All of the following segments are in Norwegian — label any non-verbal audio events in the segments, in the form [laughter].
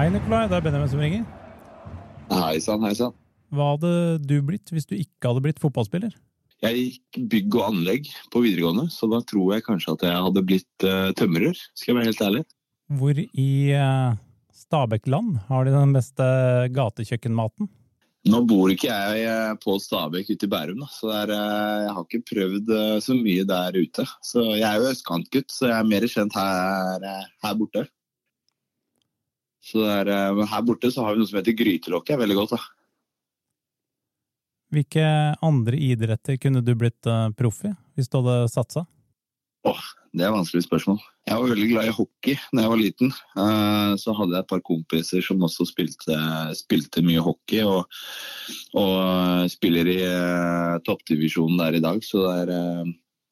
Hei, Nikolai. Det er Benjamin som ringer. Hei sann, hei sann. Hva hadde du blitt hvis du ikke hadde blitt fotballspiller? Jeg gikk bygg og anlegg på videregående, så da tror jeg kanskje at jeg hadde blitt uh, tømrer. Skal jeg være helt ærlig. Hvor i uh, Stabekk-land har de den beste gatekjøkkenmaten? Nå bor ikke jeg eh, på Stabekk ute i Bærum, da, så der, jeg har ikke prøvd så mye der ute. Så Jeg er jo østkantgutt, så jeg er mer kjent her, her borte. Så er, Her borte så har vi noe som heter grytelokk. er veldig godt. da. Hvilke andre idretter kunne du blitt uh, proff i, hvis du hadde satsa? Åh, det er et vanskelig spørsmål. Jeg var veldig glad i hockey da jeg var liten. Uh, så hadde jeg et par kompiser som også spilte, spilte mye hockey, og, og spiller i toppdivisjonen der i dag. Så der,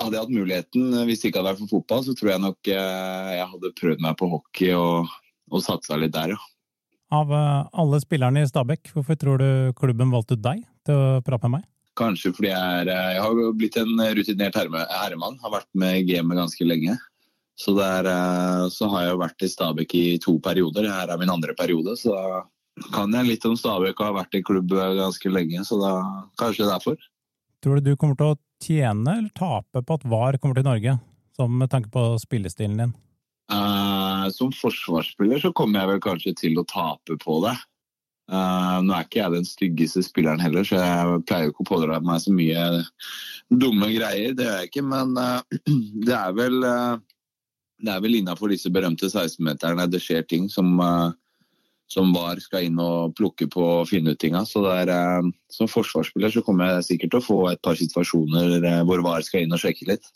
hadde jeg hatt muligheten, hvis det ikke hadde vært for fotball, så tror jeg nok jeg hadde prøvd meg på hockey og, og satsa litt der, ja. Av alle spillerne i Stabæk, hvorfor tror du klubben valgte ut deg til å prate med meg? Kanskje fordi jeg, er, jeg har blitt en rutinert herremann. Har vært med i gamet ganske lenge. Så, der, så, har jeg vært i Stabæk i to perioder. Her er min andre periode. Så da kan jeg litt om Stabæk og har vært i klubb ganske lenge. Så da kanskje derfor. Tror du du kommer til å tjene eller tape på at VAR kommer til Norge? Som med tanke på spillestilen din? Uh, som forsvarsspiller så kommer jeg vel kanskje til å tape på det. Uh, nå er ikke jeg den styggeste spilleren heller, så jeg pleier ikke å pådra meg så mye dumme greier. Det gjør jeg ikke, men uh, [clears throat] det er vel uh, det er vel innafor disse berømte 16-meterne det skjer ting som, som VAR skal inn og plukke på og finne ut tinga. Så er, som forsvarsspiller så kommer jeg sikkert til å få et par situasjoner hvor VAR skal inn og sjekke litt.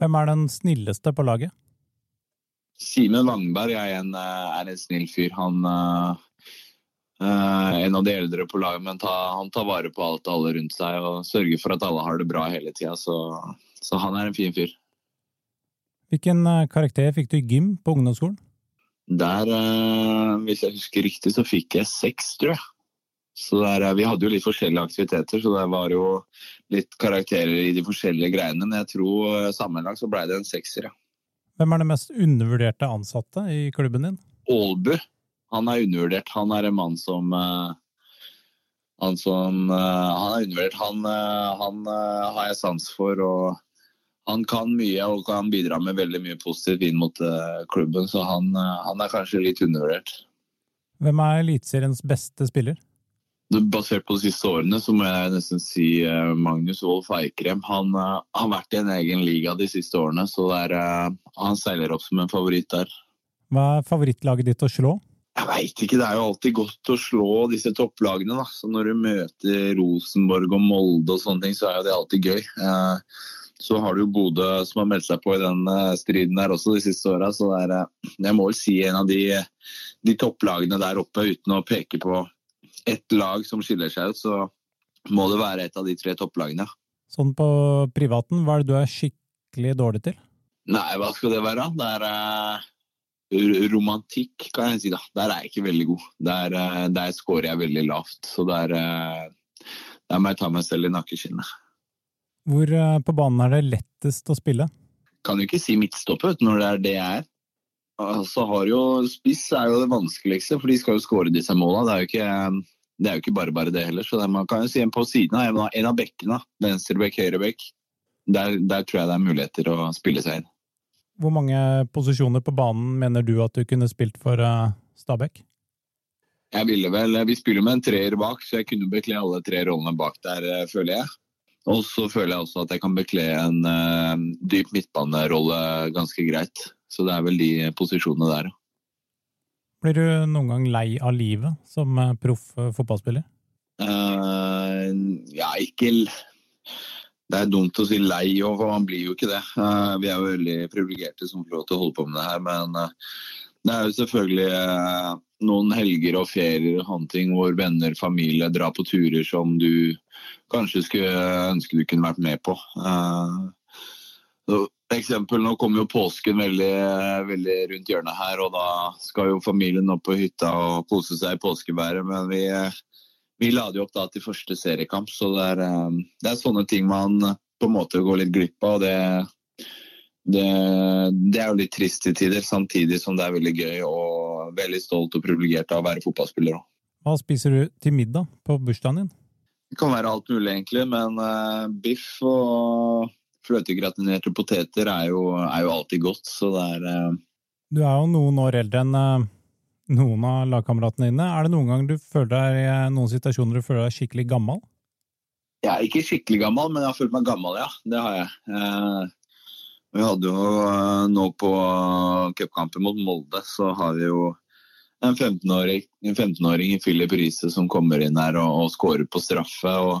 Hvem er den snilleste på laget? Simen Wangberg er en, er en snill fyr. Han Uh, en av de eldre på laget, men ta, han tar vare på alt og alle rundt seg og sørger for at alle har det bra hele tida. Så, så, han er en fin fyr. Hvilken karakter fikk du i gym på ungdomsskolen? Der, hvis jeg husker riktig, så fikk jeg seks, tror jeg. Så der, Vi hadde jo litt forskjellige aktiviteter, så det var jo litt karakterer i de forskjellige greiene. Men jeg tror sammenlagt så ble det en sekser, ja. Hvem er den mest undervurderte ansatte i klubben din? Aalbu han er undervurdert. Han er en mann som uh, han, som, uh, han er undervurdert. Han, uh, han har jeg sans for. og Han kan mye og kan bidra med veldig mye positivt inn mot klubben. Så han, han, er kanskje litt undervurdert. Hvem er Eliteseriens beste spiller? Basert på de siste årene så må jeg nesten si Magnus Wolff Eikrem. Han har vært i en egen liga de siste årene, så er, han seiler opp som en favoritt der. Hva er favorittlaget ditt å slå? Jeg veit ikke, det er jo alltid godt å slå disse topplagene. da. Så Når du møter Rosenborg og Molde og sånne ting, så er jo det alltid gøy. Uh, så har du Bodø som har meldt seg på i den eh, striden der også de siste åra. Så det er, eh, jeg må vel si en av de, de, topplagene der oppe, uten å peke på ett lag som skiller seg ut, så må det være et av de tre topplagene. Sånn på privaten, hva er det du er skikkelig dårlig til? Nei, hva skal det være? Det er romantikk, kan jeg si. da. Der er jeg ikke veldig god. Der, uh, der scorer jeg veldig lavt. Så der, uh, der må jeg ta meg selv i nakkeskinnet. Hvor eh, på banen er det lettest å spille? Kan jo ikke si midtstopper når det er det jeg er. Så har jo Spiss er jo det vanskeligste, for de skal jo skåre disse måla. Det er jo ikke, det er jo ikke bare bare det heller. Så man kan jo si en på siden av en av bekkene. Venstrebekk, høyrebekk. Der, der tror jeg det er muligheter å spille seg inn. Hvor mange posisjoner på banen mener du at du kunne spilt for uh, Stabæk? Jeg ville vel, Vi spiller med en treer bak, så jeg kunne bekle alle tre rollene bak der, eh, føler jeg. Og så føler jeg også at jeg kan bekle en uh, dyp midtbanerolle ganske greit. Så det er vel de posisjonene der. Blir du noen gang lei av livet som proff fotballspiller? Uh, ja, ikke det er dumt å si lei, for man blir jo ikke det. Uh, vi er jo veldig privilegerte som får lov til å holde på med det her. Men uh, det er jo selvfølgelig eh, noen helger og ferier og sånne ting hvor venner, familie drar på turer som du kanskje skulle ønske du kunne vært med på. Eksempel, Nå kommer jo påsken veldig, veldig, rundt hjørnet her, og da skal jo familien opp på hytta og kose seg i påskeværet. Men vi vi lader jo opp da til første seriekamp, så det er, eh, det er, sånne ting man på en måte går litt glipp av. og det, det, det er jo litt trist i tider, samtidig som det er veldig gøy. og og veldig stolt og privilegert av å være fotballspiller òg. Hva spiser du til middag på bursdagen din? Det kan være alt mulig, egentlig, men uh, biff og fløtegratinerte poteter er jo, er jo, alltid godt, så det er uh... Du er jo noen år eldre enn uh, noen av lagkameratene dine. Er det noen gang du føler deg i noen situasjoner du føler deg skikkelig gammel? Jeg er ikke skikkelig gammel, men jeg har følt meg gammel, ja. Det har jeg. vi hadde jo nå på cupkampen mot Molde, så har vi jo en 15-åring 15 i Philip Riise som kommer inn her og, og scorer på straffe. og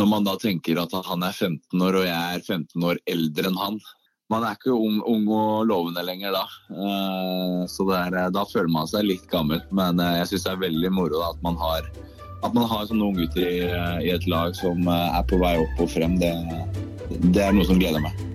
Når man da tenker at han er 15 år og jeg er 15 år eldre enn han Man er ikke ung, ung og lovende lenger da. Uh, så er, da føler man seg litt gammel. Men uh, jeg syns det er veldig moro at man har at man har sånne unggutter i, i et lag som er på vei opp og frem. Det, det er noe som gleder meg.